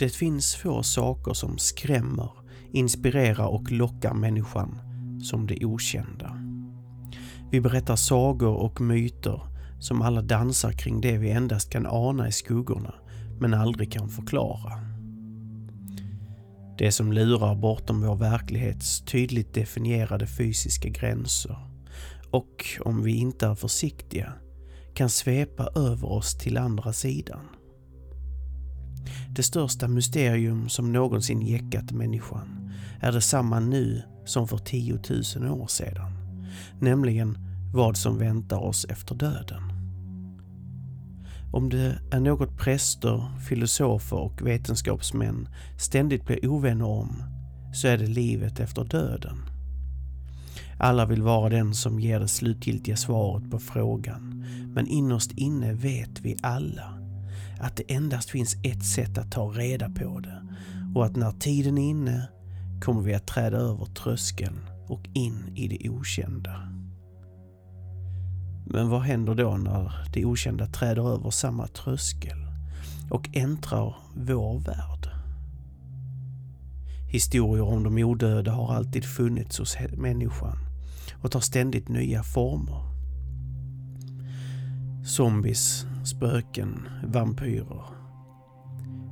Det finns få saker som skrämmer, inspirerar och lockar människan som det okända. Vi berättar sagor och myter som alla dansar kring det vi endast kan ana i skuggorna men aldrig kan förklara. Det som lurar bortom vår verklighets tydligt definierade fysiska gränser och, om vi inte är försiktiga, kan svepa över oss till andra sidan. Det största mysterium som någonsin jäckat människan är detsamma nu som för 10 000 år sedan, nämligen vad som väntar oss efter döden. Om det är något präster, filosofer och vetenskapsmän ständigt blir ovänner om så är det livet efter döden. Alla vill vara den som ger det slutgiltiga svaret på frågan. Men innerst inne vet vi alla att det endast finns ett sätt att ta reda på det och att när tiden är inne kommer vi att träda över tröskeln och in i det okända. Men vad händer då när det okända träder över samma tröskel och äntrar vår värld? Historier om de odöda har alltid funnits hos människan och tar ständigt nya former. Zombies, spöken, vampyrer.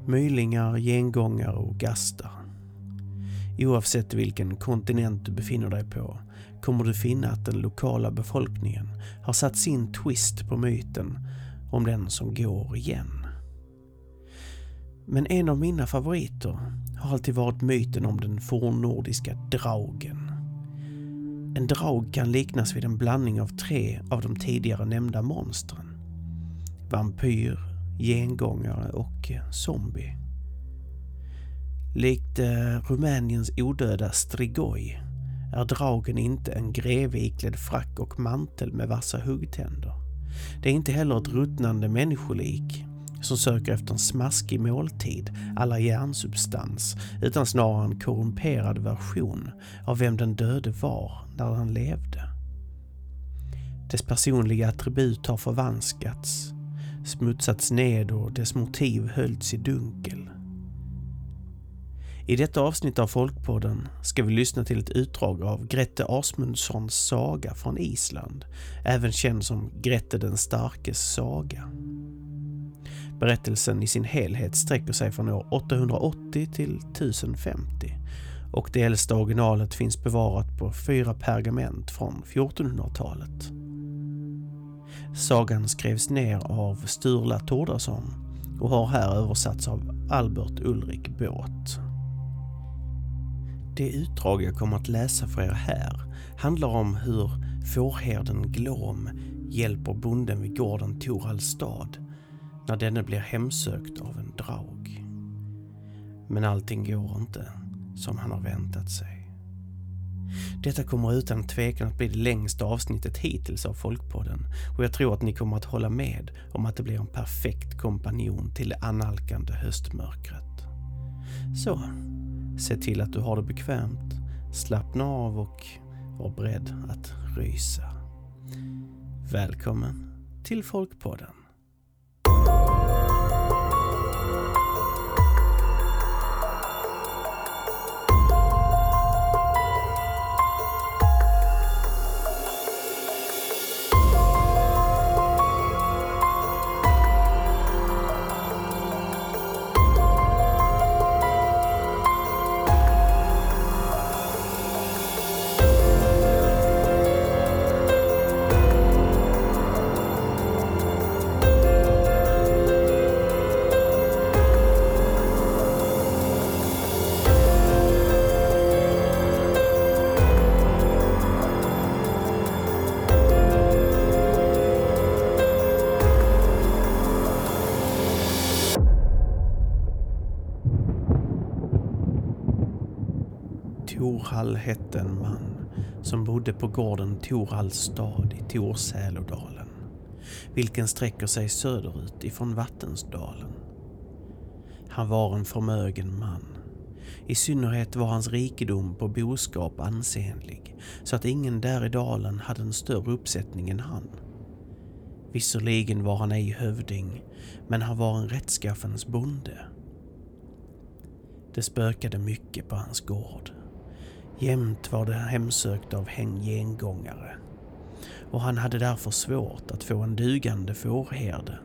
Mylingar, gengångare och gastar. Oavsett vilken kontinent du befinner dig på kommer du finna att den lokala befolkningen har satt sin twist på myten om den som går igen. Men en av mina favoriter har alltid varit myten om den fornnordiska draugen. En draug kan liknas vid en blandning av tre av de tidigare nämnda monstren. Vampyr, gengångare och zombie. Likt eh, Rumäniens odöda Strigoi är dragen inte en greve iklädd frack och mantel med vassa huggtänder. Det är inte heller ett ruttnande människolik som söker efter en smaskig måltid alla järnsubstans utan snarare en korrumperad version av vem den döde var när han levde. Dess personliga attribut har förvanskats, smutsats ned och dess motiv höljts i dunkel. I detta avsnitt av Folkpodden ska vi lyssna till ett utdrag av Grette Asmundssons saga från Island, även känd som Grette den starkes saga. Berättelsen i sin helhet sträcker sig från år 880 till 1050 och det äldsta originalet finns bevarat på fyra pergament från 1400-talet. Sagan skrevs ner av Sturla Tordason och har här översatts av Albert Ulrik Båt. Det utdrag jag kommer att läsa för er här handlar om hur fårherden Glom hjälper bonden vid gården Torhallstad när denne blir hemsökt av en draug. Men allting går inte som han har väntat sig. Detta kommer utan tvekan att bli det längsta avsnittet hittills av Folkpodden och jag tror att ni kommer att hålla med om att det blir en perfekt kompanjon till det annalkande höstmörkret. Så, se till att du har det bekvämt, slappna av och var beredd att rysa. Välkommen till Folkpodden. Torhall hette en man som bodde på gården Torhalls stad i Torsälodalen, vilken sträcker sig söderut ifrån Vattensdalen. Han var en förmögen man. I synnerhet var hans rikedom på boskap ansenlig, så att ingen där i dalen hade en större uppsättning än han. Visserligen var han ej hövding, men han var en rättskaffens bonde. Det spökade mycket på hans gård. Jämt var det hemsökt av gengångare och han hade därför svårt att få en dugande fårherde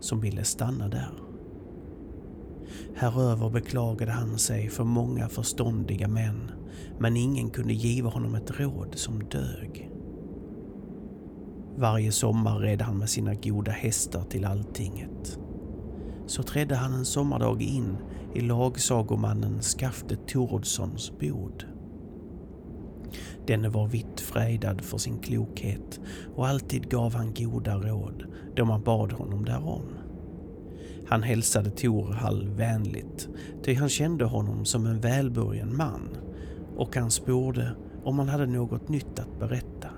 som ville stanna där. Häröver beklagade han sig för många förståndiga män, men ingen kunde giva honom ett råd som dög. Varje sommar red han med sina goda hästar till alltinget. Så trädde han en sommardag in i lagsagomannen Skafte Torodssons bod. Denne var vitt frejdad för sin klokhet och alltid gav han goda råd då man bad honom därom. Han hälsade Torhall vänligt, ty han kände honom som en välburgen man och han sporde om han hade något nytt att berätta.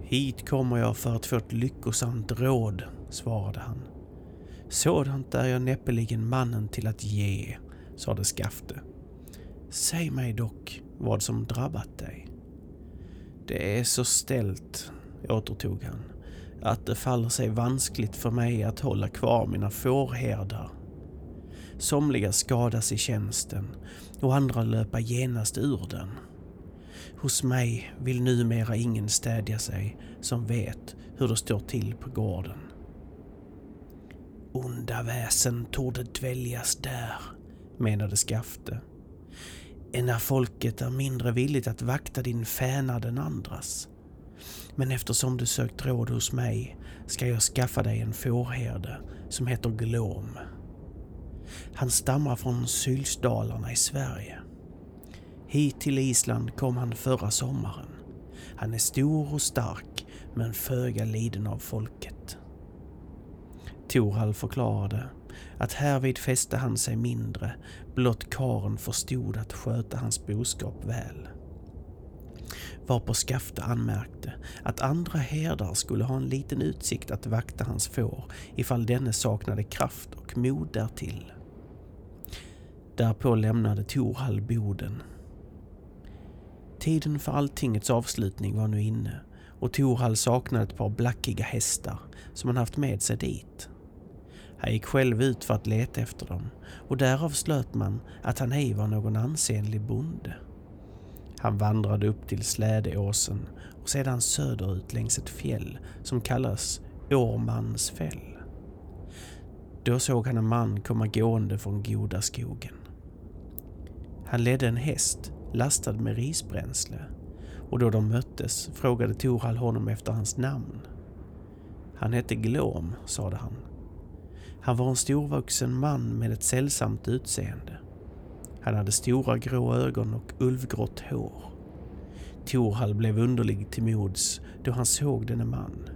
Hit kommer jag för att få ett lyckosamt råd, svarade han. Sådant är jag näppeligen mannen till att ge, sade Skafte. Säg mig dock vad som drabbat dig. Det är så ställt, återtog han, att det faller sig vanskligt för mig att hålla kvar mina fårherdar. Somliga skadas i tjänsten och andra löpa genast ur den. Hos mig vill numera ingen städja sig som vet hur det står till på gården. Onda väsen torde dväljas där, menade Skafte. När folket är mindre villigt att vakta din fänad än andras. Men eftersom du sökt råd hos mig ska jag skaffa dig en fårherde som heter Glom. Han stammar från Sylsdalarna i Sverige. Hit till Island kom han förra sommaren. Han är stor och stark men föga liden av folket. Torhall förklarade att härvid fäste han sig mindre, blott karen förstod att sköta hans boskap väl. Varpå Skafte anmärkte att andra herdar skulle ha en liten utsikt att vakta hans får ifall denne saknade kraft och mod därtill. Därpå lämnade Torhall boden. Tiden för alltingets avslutning var nu inne och Torhall saknade ett par blackiga hästar som han haft med sig dit. Han gick själv ut för att leta efter dem och därav slöt man att han ej var någon ansenlig bonde. Han vandrade upp till Slädeåsen och sedan söderut längs ett fjäll som kallas Årmans fäll. Då såg han en man komma gående från goda skogen. Han ledde en häst lastad med risbränsle och då de möttes frågade Torhall honom efter hans namn. Han hette Glom, sade han. Han var en storvuxen man med ett sällsamt utseende. Han hade stora grå ögon och ulvgrått hår. Torhall blev underlig till mods då han såg denne man.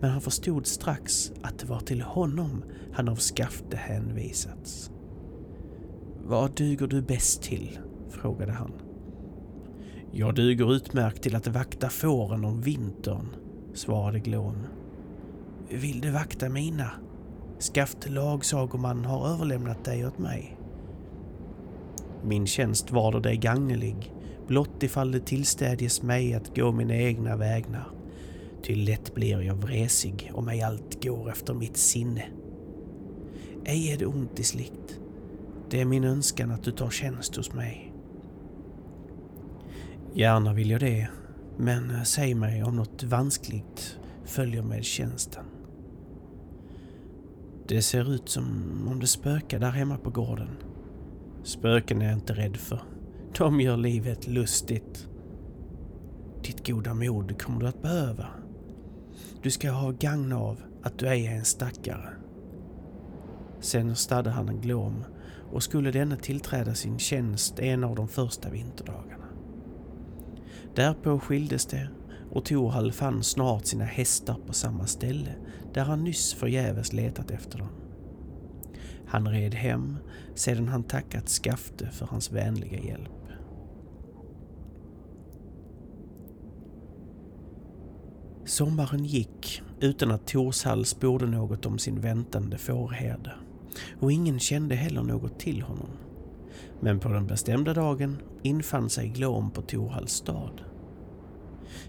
Men han förstod strax att det var till honom han av Skafte hänvisats. Vad duger du bäst till? frågade han. Jag duger utmärkt till att vakta fåren om vintern, svarade Glom. Vill du vakta mina? Skaft lagsagoman har överlämnat dig åt mig. Min tjänst varder dig gagnelig, blott ifall det tillstädjes mig att gå mina egna vägnar. Ty lätt blir jag vresig om ej allt går efter mitt sinne. Ej är det ont i slikt. Det är min önskan att du tar tjänst hos mig. Gärna vill jag det, men eh, säg mig om något vanskligt följer med tjänsten. Det ser ut som om det spökar där hemma på gården. Spöken är jag inte rädd för. De gör livet lustigt. Ditt goda mod kommer du att behöva. Du ska ha gagn av att du ej är en stackare. Sen stadde han en glom och skulle denne tillträda sin tjänst en av de första vinterdagarna. Därpå skildes det och Torhall fann snart sina hästar på samma ställe där han nyss förgäves letat efter dem. Han red hem sedan han tackat Skafte för hans vänliga hjälp. Sommaren gick utan att Torshall sporde något om sin väntande fårherde och ingen kände heller något till honom. Men på den bestämda dagen infann sig Glom på Torhalls stad.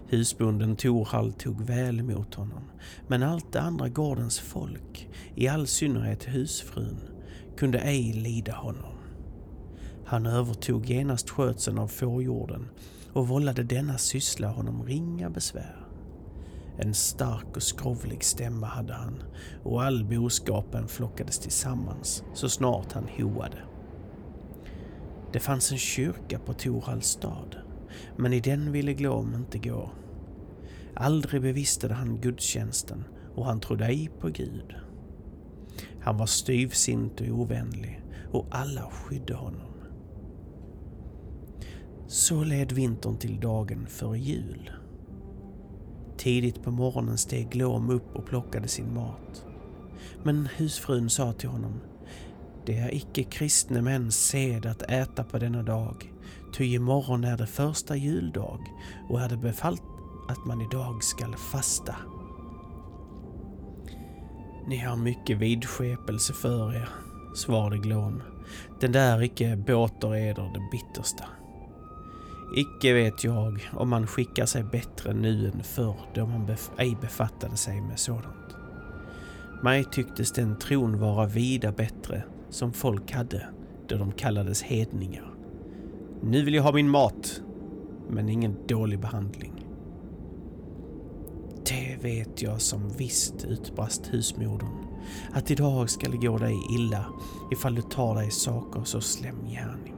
Husbonden Torhall tog väl emot honom, men allt det andra gårdens folk, i all synnerhet husfrun, kunde ej lida honom. Han övertog genast skötseln av fårjorden och vållade denna syssla honom ringa besvär. En stark och skrovlig stämma hade han och all boskapen flockades tillsammans så snart han hoade. Det fanns en kyrka på Torhalls stad, men i den ville Glom inte gå. Aldrig bevistade han gudstjänsten och han trodde ej på Gud. Han var styvsint och ovänlig och alla skydde honom. Så led vintern till dagen före jul. Tidigt på morgonen steg Glom upp och plockade sin mat. Men husfrun sa till honom det är icke kristne mäns sed att äta på denna dag, ty imorgon är det första juldag och är det befallt att man idag skall fasta. Ni har mycket vidskepelse för er, svarade Glom. Den där icke båter eder det bittersta. Icke vet jag om man skickar sig bättre nu än förr då man bef ej befattade sig med sådant. Mig tycktes den tron vara vida bättre som folk hade då de kallades hedningar. Nu vill jag ha min mat, men ingen dålig behandling. Det vet jag som visst, utbrast husmodern, att idag skall det gå dig illa ifall du tar dig saker så slemgärning.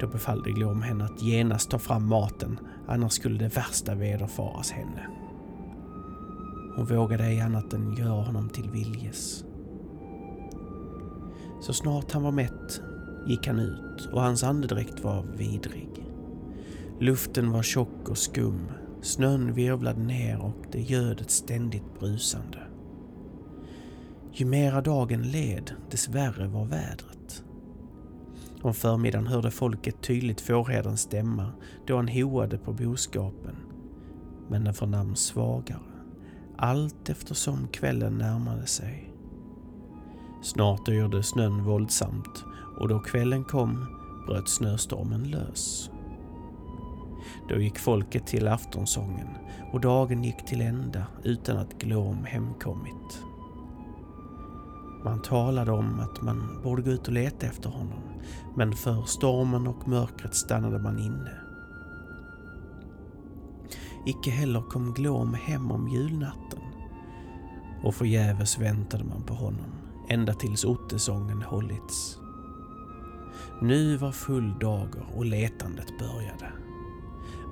Då befallde Glom henne att genast ta fram maten, annars skulle det värsta vederfaras henne. Hon vågade ej annat än göra honom till viljes. Så snart han var mätt gick han ut och hans andedräkt var vidrig. Luften var tjock och skum, snön virvlade ner och det göd ett ständigt brusande. Ju mera dagen led, dess värre var vädret. Om förmiddagen hörde folket tydligt fårherdens stämma då han hoade på boskapen. Men den förnams svagare, allt eftersom kvällen närmade sig. Snart yrde snön våldsamt och då kvällen kom bröt snöstormen lös. Då gick folket till aftonsången och dagen gick till ända utan att Glom hemkommit. Man talade om att man borde gå ut och leta efter honom, men för stormen och mörkret stannade man inne. Icke heller kom Glom hem om julnatten och förgäves väntade man på honom ända tills ottesången hållits. Nu var full dager och letandet började.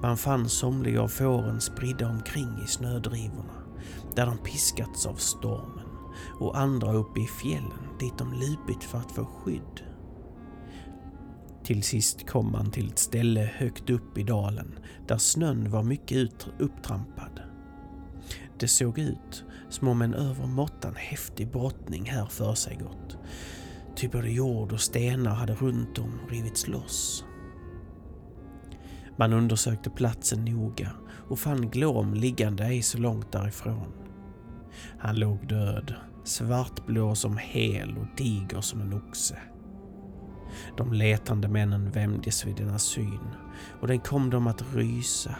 Man fann somliga av fåren spridda omkring i snödrivorna där de piskats av stormen och andra uppe i fjällen dit de lupit för att få skydd. Till sist kom man till ett ställe högt upp i dalen där snön var mycket upptrampad. Det såg ut som om en övermåttan häftig brottning här för sig gått. Ty både jord och stenar hade runt om rivits loss. Man undersökte platsen noga och fann Glom liggande ej så långt därifrån. Han låg död, svartblå som hel och diger som en oxe. De letande männen vämdes vid denna syn och den kom dem att rysa.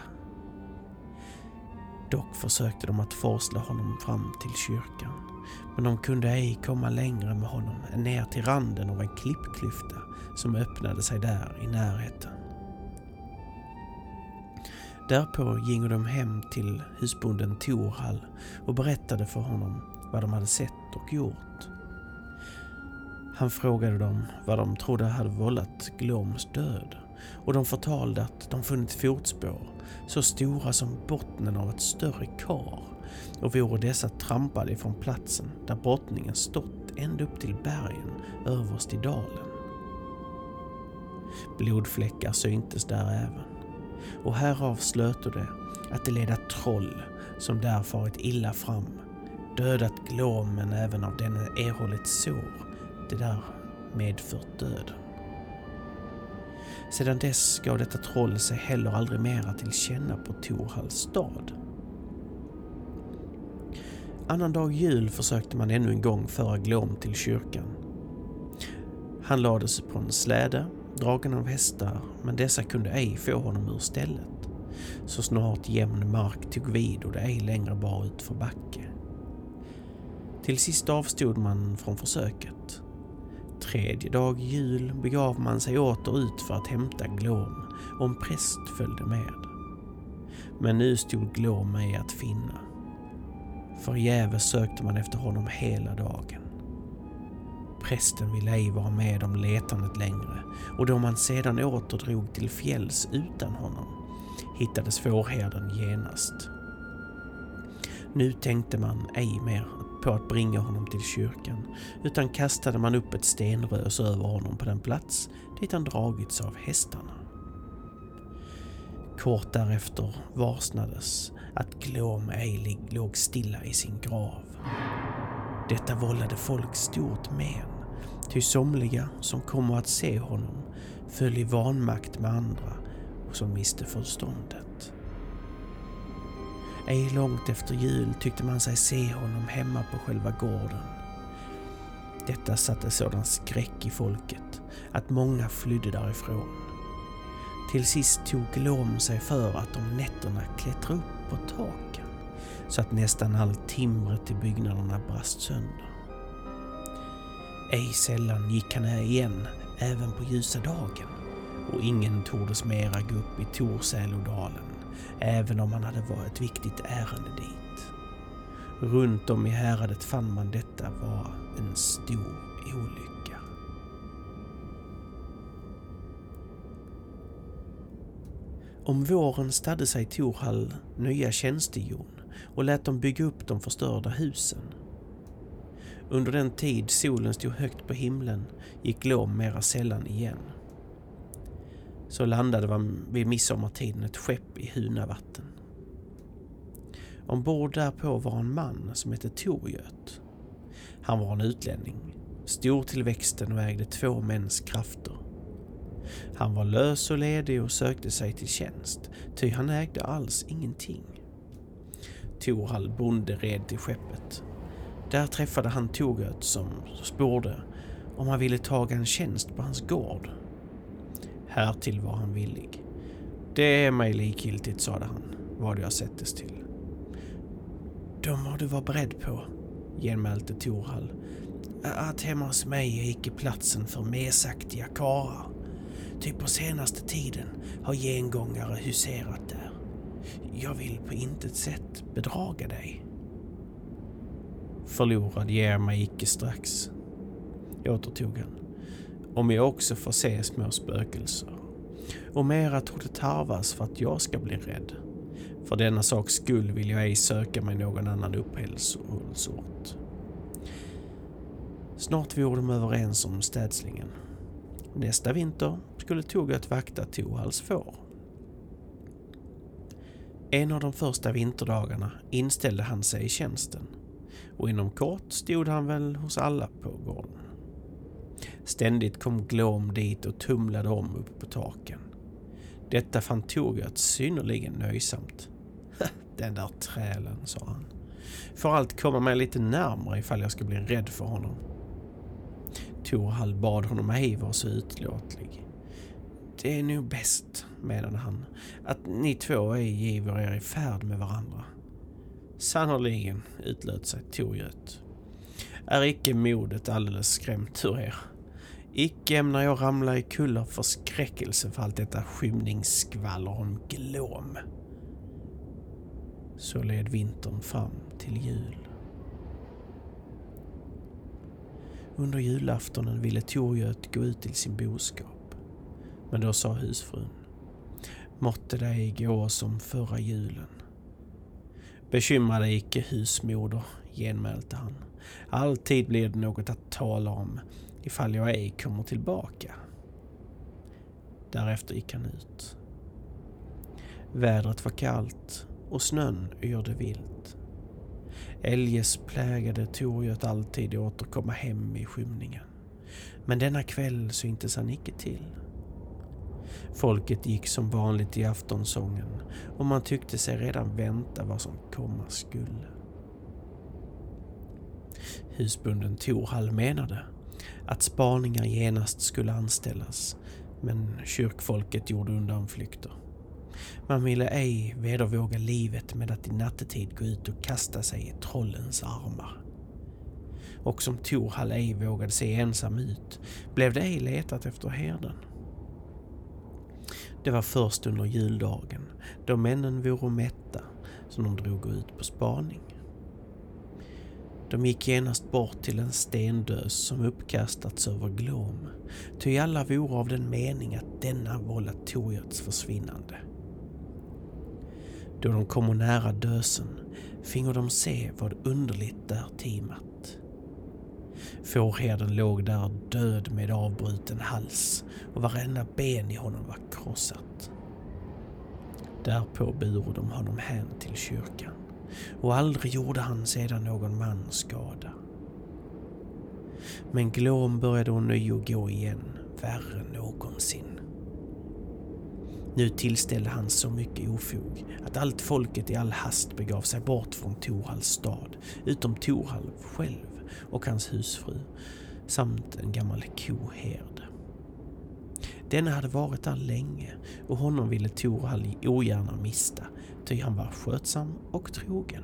Dock försökte de att forsla honom fram till kyrkan, men de kunde ej komma längre med honom än ner till randen av en klippklyfta som öppnade sig där i närheten. Därpå gingo de hem till husbonden Torhall och berättade för honom vad de hade sett och gjort. Han frågade dem vad de trodde hade vållat Gloms död och de förtalade att de funnit fotspår så stora som bottnen av ett större kar och vore dessa trampade ifrån platsen där brottningen stått ända upp till bergen överst i dalen. Blodfläckar syntes där även och härav slöt det att det leda troll som där farit illa fram, dödat Glomen även av denne erhållit sår, det där medfört döden. Sedan dess gav detta troll sig heller aldrig mera till känna på Torhalls stad. Annandag jul försökte man ännu en gång föra Glom till kyrkan. Han lades på en släde dragen av hästar, men dessa kunde ej få honom ur stället. Så snart jämn mark tog vid och det ej längre bar ut för backe. Till sist avstod man från försöket. Tredje dag jul begav man sig åter ut för att hämta Glom och en präst följde med. Men nu stod Glom ej att finna. Förgäves sökte man efter honom hela dagen. Prästen ville ej vara med om letandet längre och då man sedan åter drog till fjälls utan honom hittades fårherden genast. Nu tänkte man ej mer på att bringa honom till kyrkan utan kastade man upp ett stenrös över honom på den plats dit han dragits av hästarna. Kort därefter varsnades att Glom ej låg stilla i sin grav. Detta vållade folk stort men, ty somliga som kommer att se honom föll i vanmakt med andra och som miste förståndet. Ej långt efter jul tyckte man sig se honom hemma på själva gården. Detta satte sådan skräck i folket att många flydde därifrån. Till sist tog Glom sig för att om nätterna klättra upp på taken så att nästan allt timret i byggnaderna brast sönder. Ej sällan gick han här igen även på ljusa dagen och ingen tordes mera gå upp i Torsälodalen även om han hade varit ett viktigt ärende dit. Runt om i häradet fann man detta vara en stor olycka. Om våren stadde sig Torhall nya tjänstehjon och lät dem bygga upp de förstörda husen. Under den tid solen stod högt på himlen gick Lom mera sällan igen så landade vid midsommartiden ett skepp i Hunavatten. Ombord därpå var en man som hette Torgöt. Han var en utlänning, stor till växten och ägde två mäns krafter. Han var lös och ledig och sökte sig till tjänst, ty han ägde alls ingenting. Torhall bonde red till skeppet. Där träffade han Torgöt som sporde om han ville taga en tjänst på hans gård. Härtill var han villig. Det är mig likgiltigt, sade han, vad jag sättes till. Då må du vara beredd på, genmälte Torhall, att hemma hos mig är icke platsen för mesaktiga karlar. Ty på senaste tiden har gengångare huserat där. Jag vill på intet sätt bedraga dig. Förlorad ger mig icke strax, återtog han om jag också får se små spökelser. Och mera torde tarvas för att jag ska bli rädd. För denna saks skull vill jag ej söka mig någon annan upphällsort. Snart vore de överens om städslingen. Nästa vinter skulle tåget vakta Tohalls får. En av de första vinterdagarna inställde han sig i tjänsten och inom kort stod han väl hos alla på gården. Ständigt kom Glom dit och tumlade om uppe på taken. Detta fann Torgert synnerligen nöjsamt. Den där trälen, sa han. Får allt komma mig lite närmare ifall jag ska bli rädd för honom. Torhall bad honom ej vara så utlåtlig. Det är nog bäst, menade han, att ni två ej giver er i färd med varandra. Sannerligen, utlöt sig Torgöt. Är icke modet alldeles skrämt ur er? Icke ämnar jag ramla i kull av förskräckelse för allt detta skymningsskvaller om glåm. Så led vintern fram till jul. Under julaftonen ville Torgöt gå ut till sin boskap. Men då sa husfrun. Måtte det ej gå som förra julen. Bekymra dig icke husmoder, genmälte han. Alltid blir det något att tala om ifall jag ej kommer tillbaka. Därefter gick han ut. Vädret var kallt och snön yrde vilt. Eljest plägade Torgöt alltid återkomma hem i skymningen. Men denna kväll syntes han icke till. Folket gick som vanligt i aftonsången och man tyckte sig redan vänta vad som komma skulle. Husbunden Torhall menade att spaningar genast skulle anställas, men kyrkfolket gjorde undanflykter. Man ville ej vedervåga livet med att i nattetid gå ut och kasta sig i trollens armar. och som Torhall ej vågade se ensam ut blev det ej letat efter herden. Det var först under juldagen, då männen vore mätta, som de drog ut på spaning. De gick genast bort till en stendös som uppkastats över Glom, ty alla vore av den mening att denna vållat Torgiots försvinnande. Då de kommer nära dösen fingo de se vad underligt där timat. Fårherden låg där död med avbruten hals och varenda ben i honom var krossat. Därpå buro de honom hän till kyrkan och aldrig gjorde han sedan någon man skada. Men Glom började ånyo gå igen, värre än någonsin. Nu tillställde han så mycket ofog att allt folket i all hast begav sig bort från Torhalls stad, utom Torhall själv och hans husfru samt en gammal koherd. Denna hade varit där länge och honom ville Torhall ogärna mista, ty han var skötsam och trogen.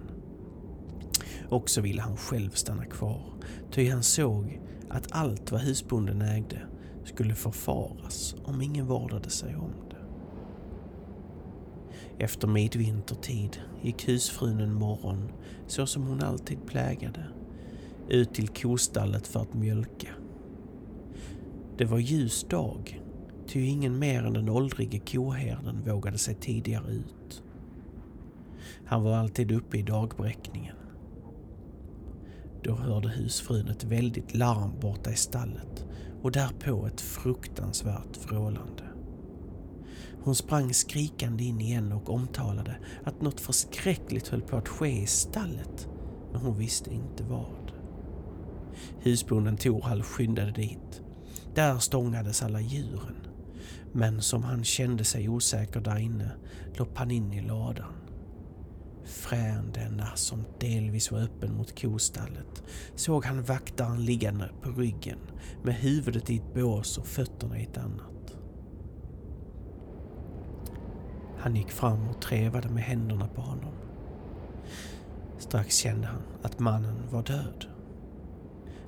Också ville han själv stanna kvar, ty han såg att allt vad husbonden ägde skulle förfaras om ingen vårdade sig om det. Efter midvintertid gick husfrun en morgon, så som hon alltid plägade, ut till kostallet för att mjölka. Det var ljus dag, ty ingen mer än den åldrige koherden vågade sig tidigare ut. Han var alltid uppe i dagbräckningen. Då hörde husfrun ett väldigt larm borta i stallet och därpå ett fruktansvärt vrålande. Hon sprang skrikande in igen och omtalade att något förskräckligt höll på att ske i stallet, men hon visste inte vad. Husbonden Torhall skyndade dit. Där stångades alla djuren, men som han kände sig osäker där inne lopp han in i ladan. Frän denna, som delvis var öppen mot kostallet, såg han vaktaren liggande på ryggen med huvudet i ett bås och fötterna i ett annat. Han gick fram och trevade med händerna på honom. Strax kände han att mannen var död.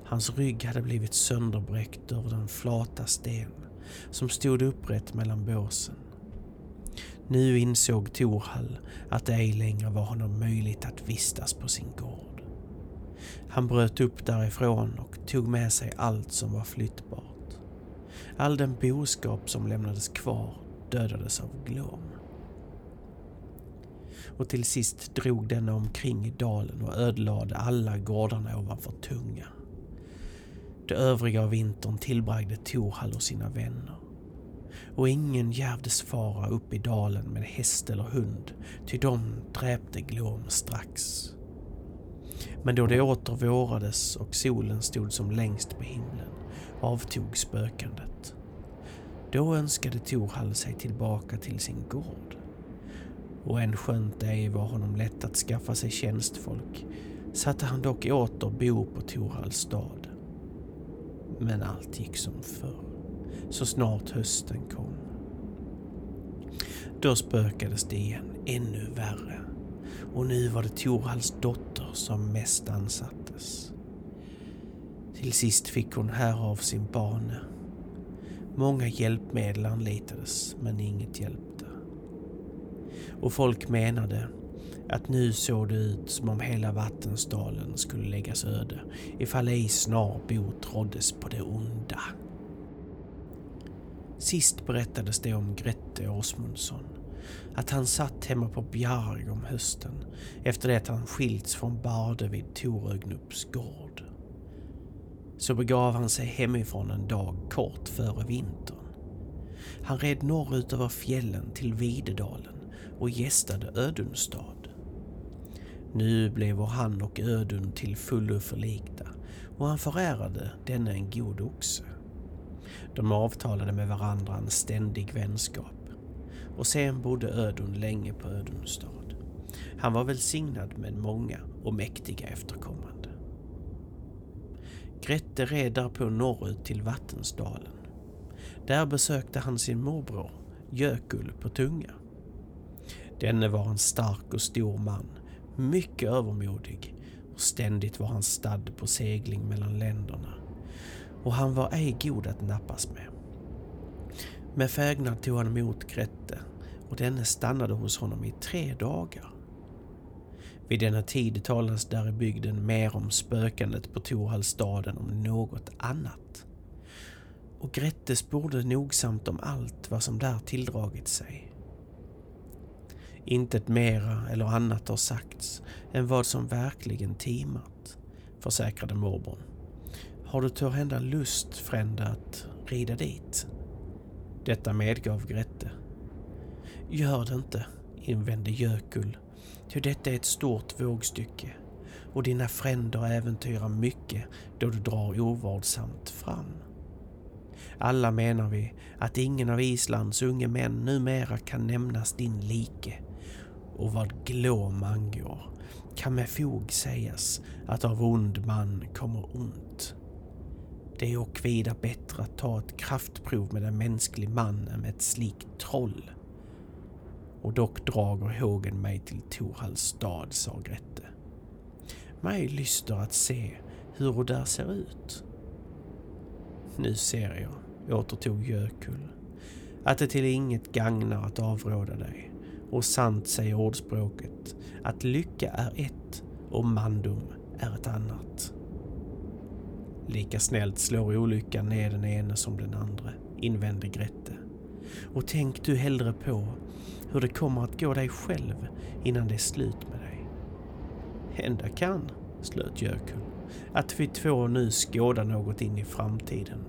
Hans rygg hade blivit sönderbräckt över den flata sten som stod upprätt mellan båsen. Nu insåg Torhall att det ej längre var honom möjligt att vistas på sin gård. Han bröt upp därifrån och tog med sig allt som var flyttbart. All den boskap som lämnades kvar dödades av glom och till sist drog denna omkring i dalen och ödelade alla gårdarna ovanför Tunga. Det övriga av vintern tillbragde Torhall och sina vänner. Och ingen djävdes fara upp i dalen med häst eller hund, ty de dräpte Glom strax. Men då det åter vårades och solen stod som längst på himlen avtog spökandet. Då önskade Torhall sig tillbaka till sin gård och än skönt det ej var honom lätt att skaffa sig tjänstfolk satte han dock åter bo på Torhalls stad. Men allt gick som förr, så snart hösten kom. Då spökades det igen ännu värre och nu var det Torhalls dotter som mest ansattes. Till sist fick hon härav sin bane. Många hjälpmedel anlitades men inget hjälpte och folk menade att nu såg det ut som om hela Vattensdalen skulle läggas öde ifall ej snar bot råddes på det onda. Sist berättades det om Grette Åsmundsson. Att han satt hemma på Bjarg om hösten efter det att han skilts från Barde vid Torögnups gård. Så begav han sig hemifrån en dag kort före vintern. Han red norrut över fjällen till Videdalen och gästade Ödunstad. Nu blev han och Ödun till fullo förlikta och han förärade denne en god oxe. De avtalade med varandra en ständig vänskap och sen bodde Ödun länge på Ödunstad. Han var välsignad med många och mäktiga efterkommande. Grette red därpå norrut till Vattensdalen. Där besökte han sin morbror Jökull på Tunga. Denne var en stark och stor man, mycket övermodig och ständigt var han stadd på segling mellan länderna och han var ej god att nappas med. Med fägnad tog han emot Grette och denne stannade hos honom i tre dagar. Vid denna tid talas där i bygden mer om spökandet på Torhallstaden om något annat. Och Grette sporde nogsamt om allt vad som där tilldragit sig. Intet mera eller annat har sagts än vad som verkligen timat, försäkrade morbrorn. Har du törhända lust, frände, att rida dit? Detta medgav Grette. Gör det inte, invände Jökull, ty detta är ett stort vågstycke och dina fränder äventyrar mycket då du drar ovårdsamt fram. Alla menar vi att ingen av Islands unge män numera kan nämnas din like och vad glåm angår kan med fog sägas att av ond man kommer ont. Det är och vida bättre att ta ett kraftprov med en mänsklig man än med ett slikt troll. Och dock drager hågen mig till Torhalls stad, sa Grette. Mig lyster att se hur det där ser ut. Nu ser jag, återtog Jökull, att det till inget gagnar att avråda dig. Och sant säger ordspråket att lycka är ett och mandom är ett annat. Lika snällt slår olyckan ner den ene som den andra, invände Grette. Och tänk du hellre på hur det kommer att gå dig själv innan det är slut med dig. Hända kan, slöt Jökull, att vi två nu skådar något in i framtiden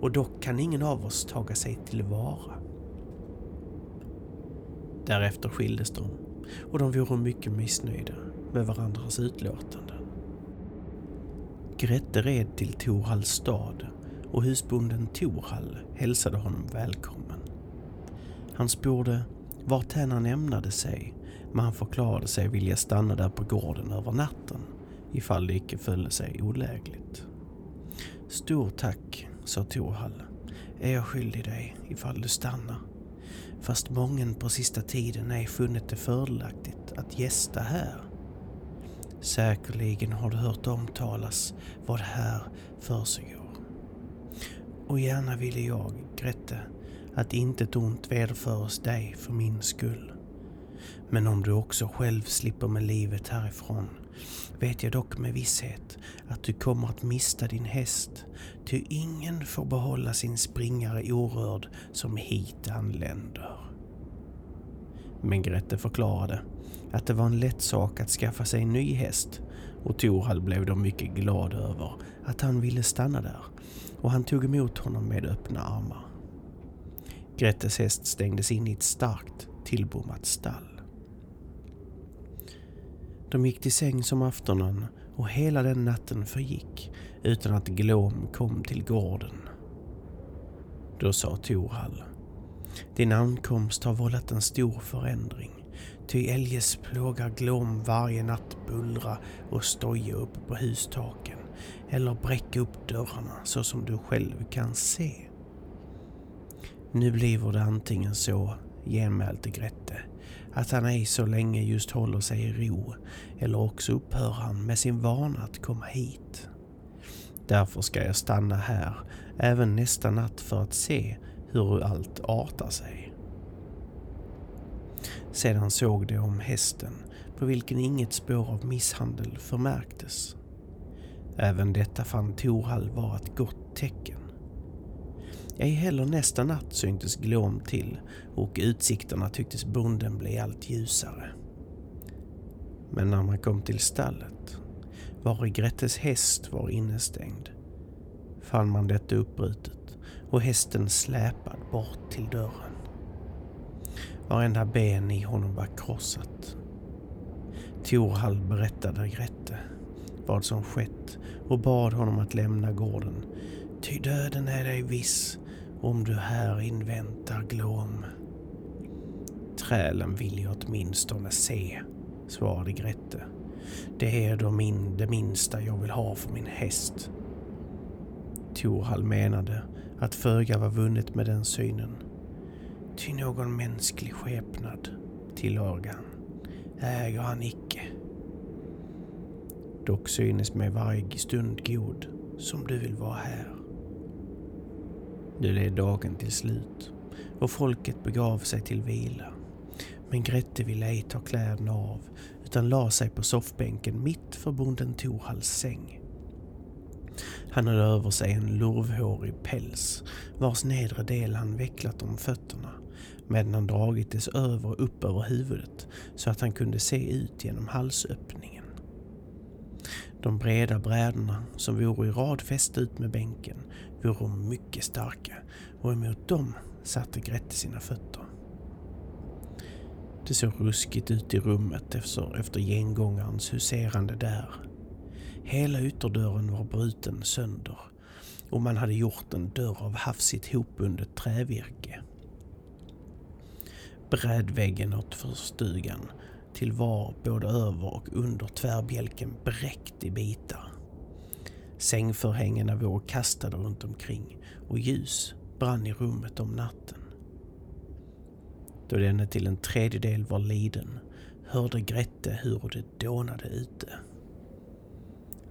och dock kan ingen av oss taga sig tillvara. Därefter skildes de och de vore mycket missnöjda med varandras utlåtanden. Grette red till Torhalls stad och husbonden Torhall hälsade honom välkommen. Han sporde varthän han ämnade sig men han förklarade sig vilja stanna där på gården över natten ifall det icke föll sig olägligt. Stort tack, sa Torhall, är jag skyldig dig ifall du stannar. Fast mången på sista tiden ej funnit det fördelaktigt att gästa här. Säkerligen har du hört omtalas vad här försiggår. Och gärna ville jag, Grete, att intet ont vederföres dig för min skull. Men om du också själv slipper med livet härifrån vet jag dock med visshet att du kommer att mista din häst, ty ingen får behålla sin springare orörd som hit anländer. Men Grette förklarade att det var en lätt sak att skaffa sig en ny häst och Torhall blev då mycket glad över att han ville stanna där och han tog emot honom med öppna armar. Grettes häst stängdes in i ett starkt tillbommat stall. De gick till säng som aftonen och hela den natten förgick utan att Glom kom till gården. Då sa Torhall. Din ankomst har vållat en stor förändring. Ty eljest plågar Glom varje natt bullra och stoja upp på hustaken eller bräcka upp dörrarna så som du själv kan se. Nu bliver det antingen så, genmälte Grette, att han ej så länge just håller sig i ro eller också upphör han med sin vana att komma hit. Därför ska jag stanna här även nästa natt för att se hur allt artar sig. Sedan såg de om hästen på vilken inget spår av misshandel förmärktes. Även detta fann Torhall vara ett gott tecken. Ej heller nästa natt syntes Glåm till och utsikterna tycktes bonden bli allt ljusare. Men när man kom till stallet, var Grettes häst var innestängd, fann man detta uppbrutet och hästen släpad bort till dörren. Varenda ben i honom var krossat. Torhall berättade Grette vad som skett och bad honom att lämna gården. Ty döden är dig viss om du här inväntar Glom. Trälen vill jag åtminstone se, svarade Grette. Det är då min, det minsta jag vill ha för min häst. Torhall menade att föga var vunnet med den synen. Ty någon mänsklig skepnad, tillade han, äger han icke. Dock synes mig varje stund god, som du vill vara här. Nu led dagen till slut och folket begav sig till vila. Men Grette ville ej ta kläderna av utan la sig på soffbänken mitt för bonden Torhalls säng. Han hade över sig en lurvhårig päls vars nedre del han vecklat om fötterna medan han dragit dess över och upp över huvudet så att han kunde se ut genom halsöppningen. De breda brädorna som vore i rad fästa ut med bänken vore mycket starka och emot dem satte Grette sina fötter. Det såg ruskigt ut i rummet efter, efter gengångarens huserande där. Hela ytterdörren var bruten sönder och man hade gjort en dörr av hafsigt hopbundet trävirke. Brädväggen åt förstugan till var både över och under tvärbjälken bräckt i bitar. Sängförhängena vore kastade runt omkring och ljus brann i rummet om natten. Då denne till en tredjedel var liden hörde Grette hur det dånade ute.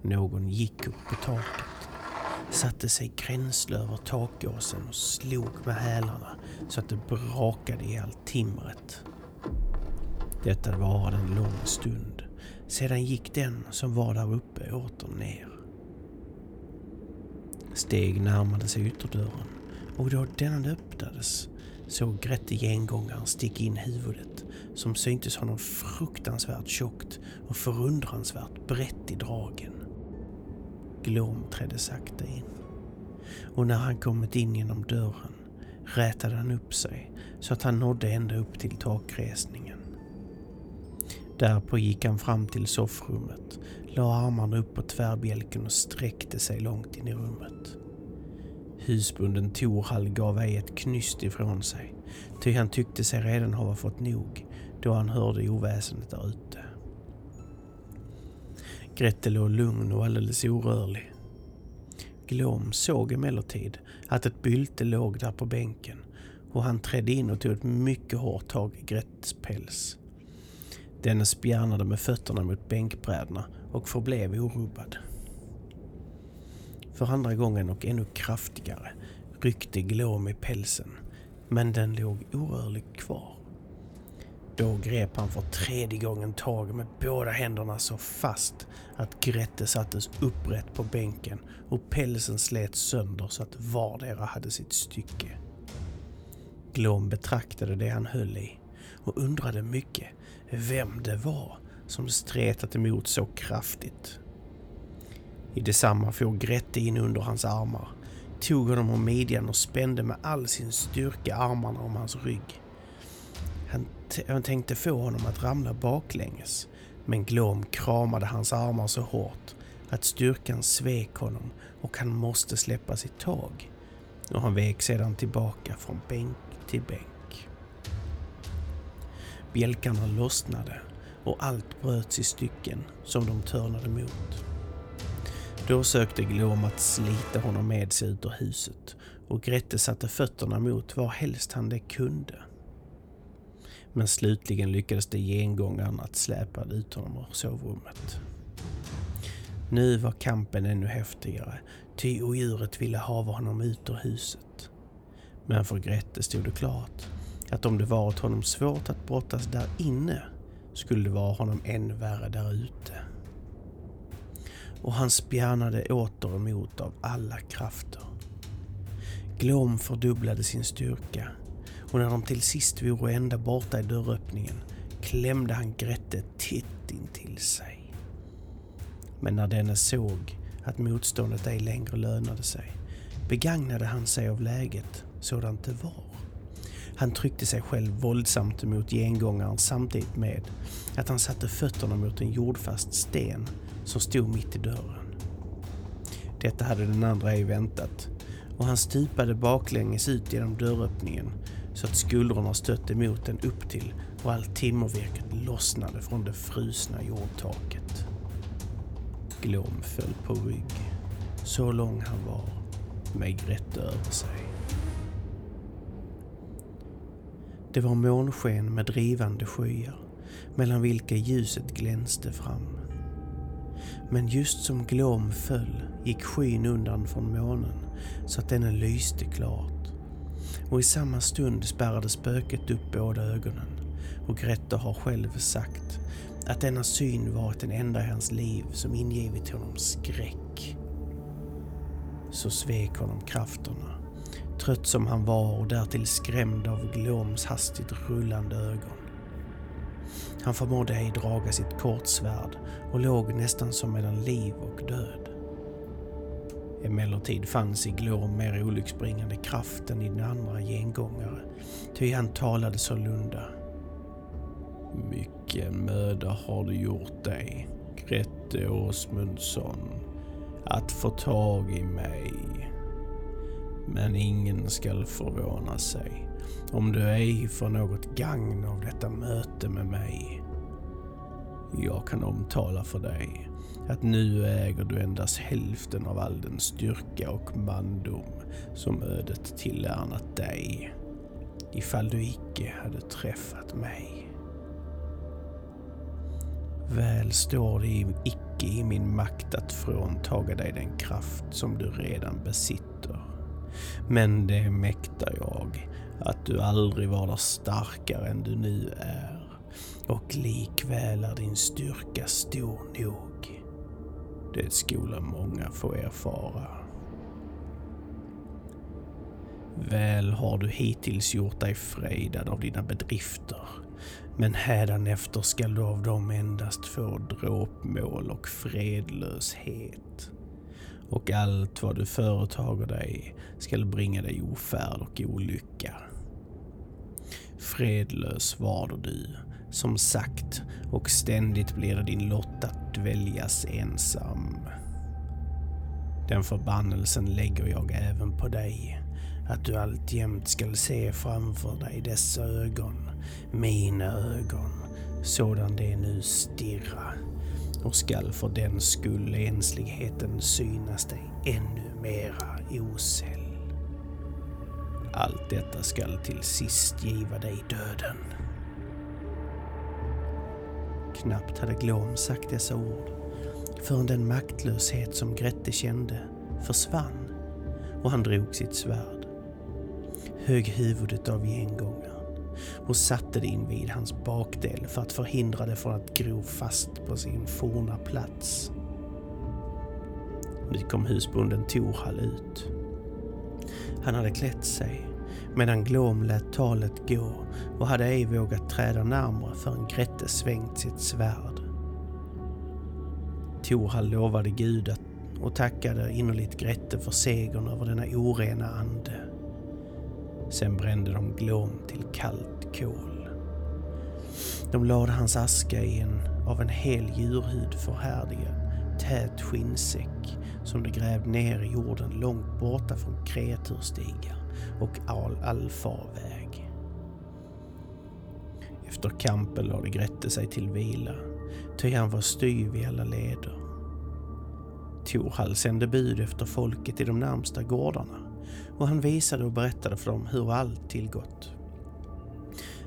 Någon gick upp på taket, satte sig gränsle över takåsen och slog med hälarna så att det brakade i allt timret. Detta varade en lång stund. Sedan gick den som var där uppe åter ner. Steg närmade sig ytterdörren och då denna öppnades såg Grette gengångaren sticka in huvudet som syntes honom fruktansvärt tjockt och förundransvärt brett i dragen. Glom trädde sakta in och när han kommit in genom dörren rätade han upp sig så att han nådde ända upp till takresningen. Därpå gick han fram till soffrummet, la armarna upp på tvärbjälken och sträckte sig långt in i rummet. Husbunden Torhall gav ej ett knyst ifrån sig, ty han tyckte sig redan ha fått nog då han hörde oväsendet där ute. Grette låg lugn och alldeles orörlig. Glom såg emellertid att ett bylte låg där på bänken och han trädde in och tog ett mycket hårt tag i Grettes päls. Denne spjärnade med fötterna mot bänkbrädorna och förblev orubbad. För andra gången och ännu kraftigare ryckte Glom i pälsen, men den låg orörlig kvar. Då grep han för tredje gången tag med båda händerna så fast att Grette sattes upprätt på bänken och pälsen slet sönder så att vardera hade sitt stycke. Glom betraktade det han höll i och undrade mycket vem det var som stretat emot så kraftigt. I detsamma for Grette in under hans armar, tog honom om midjan och spände med all sin styrka armarna om hans rygg. Han, han tänkte få honom att ramla baklänges, men Glom kramade hans armar så hårt att styrkan svek honom och han måste släppa sitt tag. Och han vek sedan tillbaka från bänk till bänk. Bjälkarna lossnade och allt bröts i stycken som de törnade mot. Då sökte Glom att slita honom med sig ut ur huset och Grette satte fötterna mot var helst han det kunde. Men slutligen lyckades det gengångaren att släpa ut honom ur sovrummet. Nu var kampen ännu häftigare, ty odjuret ville hava honom ut ur huset. Men för Grette stod det klart att om det varit honom svårt att brottas där inne skulle det vara honom än värre där ute och han spjärnade åter emot av alla krafter. Glom fördubblade sin styrka och när de till sist vore ända borta i dörröppningen klämde han Grette titt intill sig. Men när denne såg att motståndet ej längre lönade sig begagnade han sig av läget sådant det var. Han tryckte sig själv våldsamt mot gengångaren samtidigt med att han satte fötterna mot en jordfast sten som stod mitt i dörren. Detta hade den andra ej väntat och han stupade baklänges ut genom dörröppningen så att skuldrorna stötte mot den upp till och allt timmervirket lossnade från det frusna jordtaket. Glom föll på rygg, så lång han var, med Grette över sig. Det var månsken med drivande skyar mellan vilka ljuset glänste fram. Men just som Glom föll gick skyn undan från månen så att den lyste klart. Och i samma stund spärrade spöket upp båda ögonen och Grette har själv sagt att denna syn varit den enda i hans liv som ingivit honom skräck. Så svek honom krafterna, trött som han var och därtill skrämd av Gloms hastigt rullande ögon. Han förmådde ej draga sitt kortsvärd och låg nästan som mellan liv och död. Emellertid fanns i Glom mer olycksbringande kraft än i den andra gengångare, ty han talade sålunda. Mycket möda har du gjort dig, Grette Åsmundsson, att få tag i mig. Men ingen skall förvåna sig om du ej får något gagn av detta möte med mig. Jag kan omtala för dig att nu äger du endast hälften av all den styrka och mandom som ödet tillärnat dig, ifall du icke hade träffat mig. Väl står det icke i min makt att fråntaga dig den kraft som du redan besitter. Men det mäktar jag att du aldrig var starkare än du nu är och likväl är din styrka stor nog. Det skola många få erfara. Väl har du hittills gjort dig frejdad av dina bedrifter, men hädanefter skall du av dem endast få dråpmål och fredlöshet. Och allt vad du företager dig skall bringa dig ofärd och olycka. Fredlös var du, som sagt, och ständigt blir det din lott att dväljas ensam. Den förbannelsen lägger jag även på dig, att du alltjämt skall se framför dig dessa ögon, mina ögon, sådan de nu stirra och skall för den skull ensligheten synas dig ännu mera osäll. Allt detta skall till sist giva dig döden. Knappt hade Glom sagt dessa ord förrän den maktlöshet som Grette kände försvann och han drog sitt svärd, högg huvudet av gengångaren och satte det invid hans bakdel för att förhindra det från att gro fast på sin forna plats. Nu kom husbonden Torhall ut. Han hade klätt sig medan Glom lät talet gå och hade ej vågat träda närmre förrän Grette svängt sitt svärd. Torhall lovade Gud att, och tackade innerligt Grette för segern över denna orena ande. Sen brände de Glom till kallt kol. De lade hans aska i en av en hel djurhud förhärdigad tät skinnsäck som de grävde ner i jorden långt borta från kreaturstigar och all allfarväg. Efter kampen lade Grette sig till vila, ty han var styv i alla leder. Torhall sände bud efter folket i de närmsta gårdarna och han visade och berättade för dem hur allt tillgått.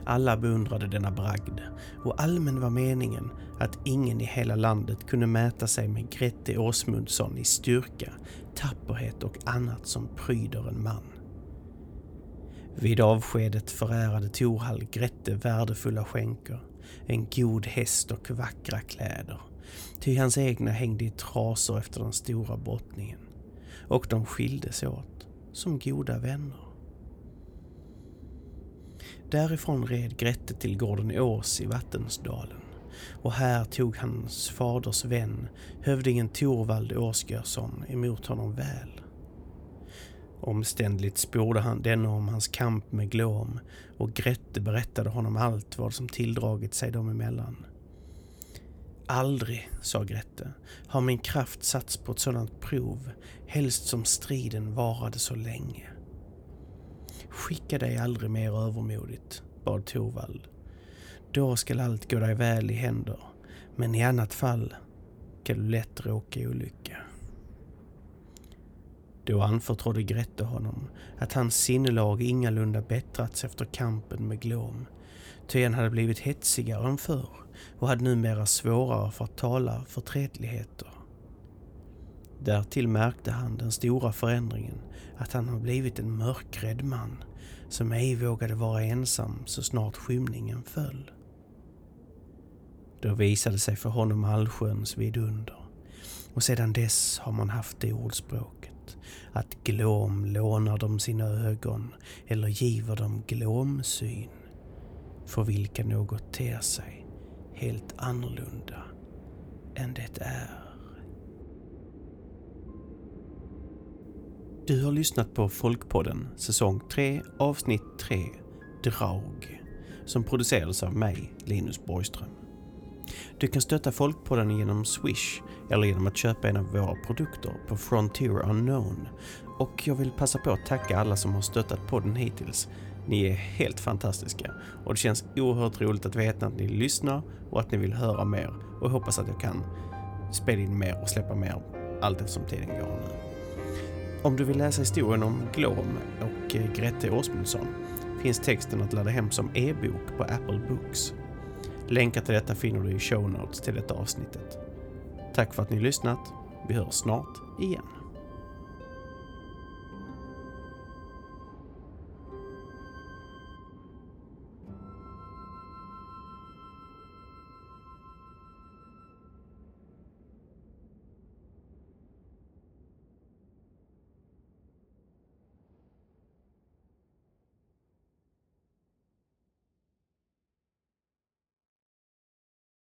Alla beundrade denna bragd och allmän var meningen att ingen i hela landet kunde mäta sig med Grete Åsmundsson i styrka, tapperhet och annat som pryder en man. Vid avskedet förärade Torhall Grette värdefulla skänker, en god häst och vackra kläder, ty hans egna hängde i trasor efter den stora brottningen, och de skildes åt som goda vänner. Därifrån red Grette till gården Ås i Vattensdalen och här tog hans faders vän, hövdingen Torvald Åsgörsson, emot honom väl. Omständligt sporde han denne om hans kamp med Glom och Grette berättade honom allt vad som tilldragit sig dem emellan. Aldrig, sa Grette, har min kraft satts på ett sådant prov, helst som striden varade så länge. Skicka dig aldrig mer övermodigt, bad Torvald. Då skall allt gå dig väl i händer, men i annat fall kan du lätt råka i olycka. Då anförtrodde Grette honom att hans sinnelag ingalunda bättrats efter kampen med Glom, ty han hade blivit hetsigare än förr och hade numera svårare för att tala förtretligheter. Därtill märkte han den stora förändringen att han har blivit en mörkrädd man som ej vågade vara ensam så snart skymningen föll. Då visade sig för honom allsköns vidunder och sedan dess har man haft det ordspråket att glåm lånar dem sina ögon eller giver dem glåmsyn för vilka något ter sig helt annorlunda än det är. Du har lyssnat på Folkpodden säsong 3 avsnitt 3 Drag. som producerades av mig, Linus Borgström. Du kan stötta Folkpodden genom Swish eller genom att köpa en av våra produkter på Frontier Unknown. Och jag vill passa på att tacka alla som har stöttat podden hittills. Ni är helt fantastiska och det känns oerhört roligt att veta att ni lyssnar och att ni vill höra mer och jag hoppas att jag kan spela in mer och släppa mer allt eftersom tiden går nu. Om du vill läsa historien om Glom och eh, Grete Åsmundsson finns texten att ladda hem som e-bok på Apple Books. Länkar till detta finner du i show notes till detta avsnittet. Tack för att ni lyssnat. Vi hörs snart igen.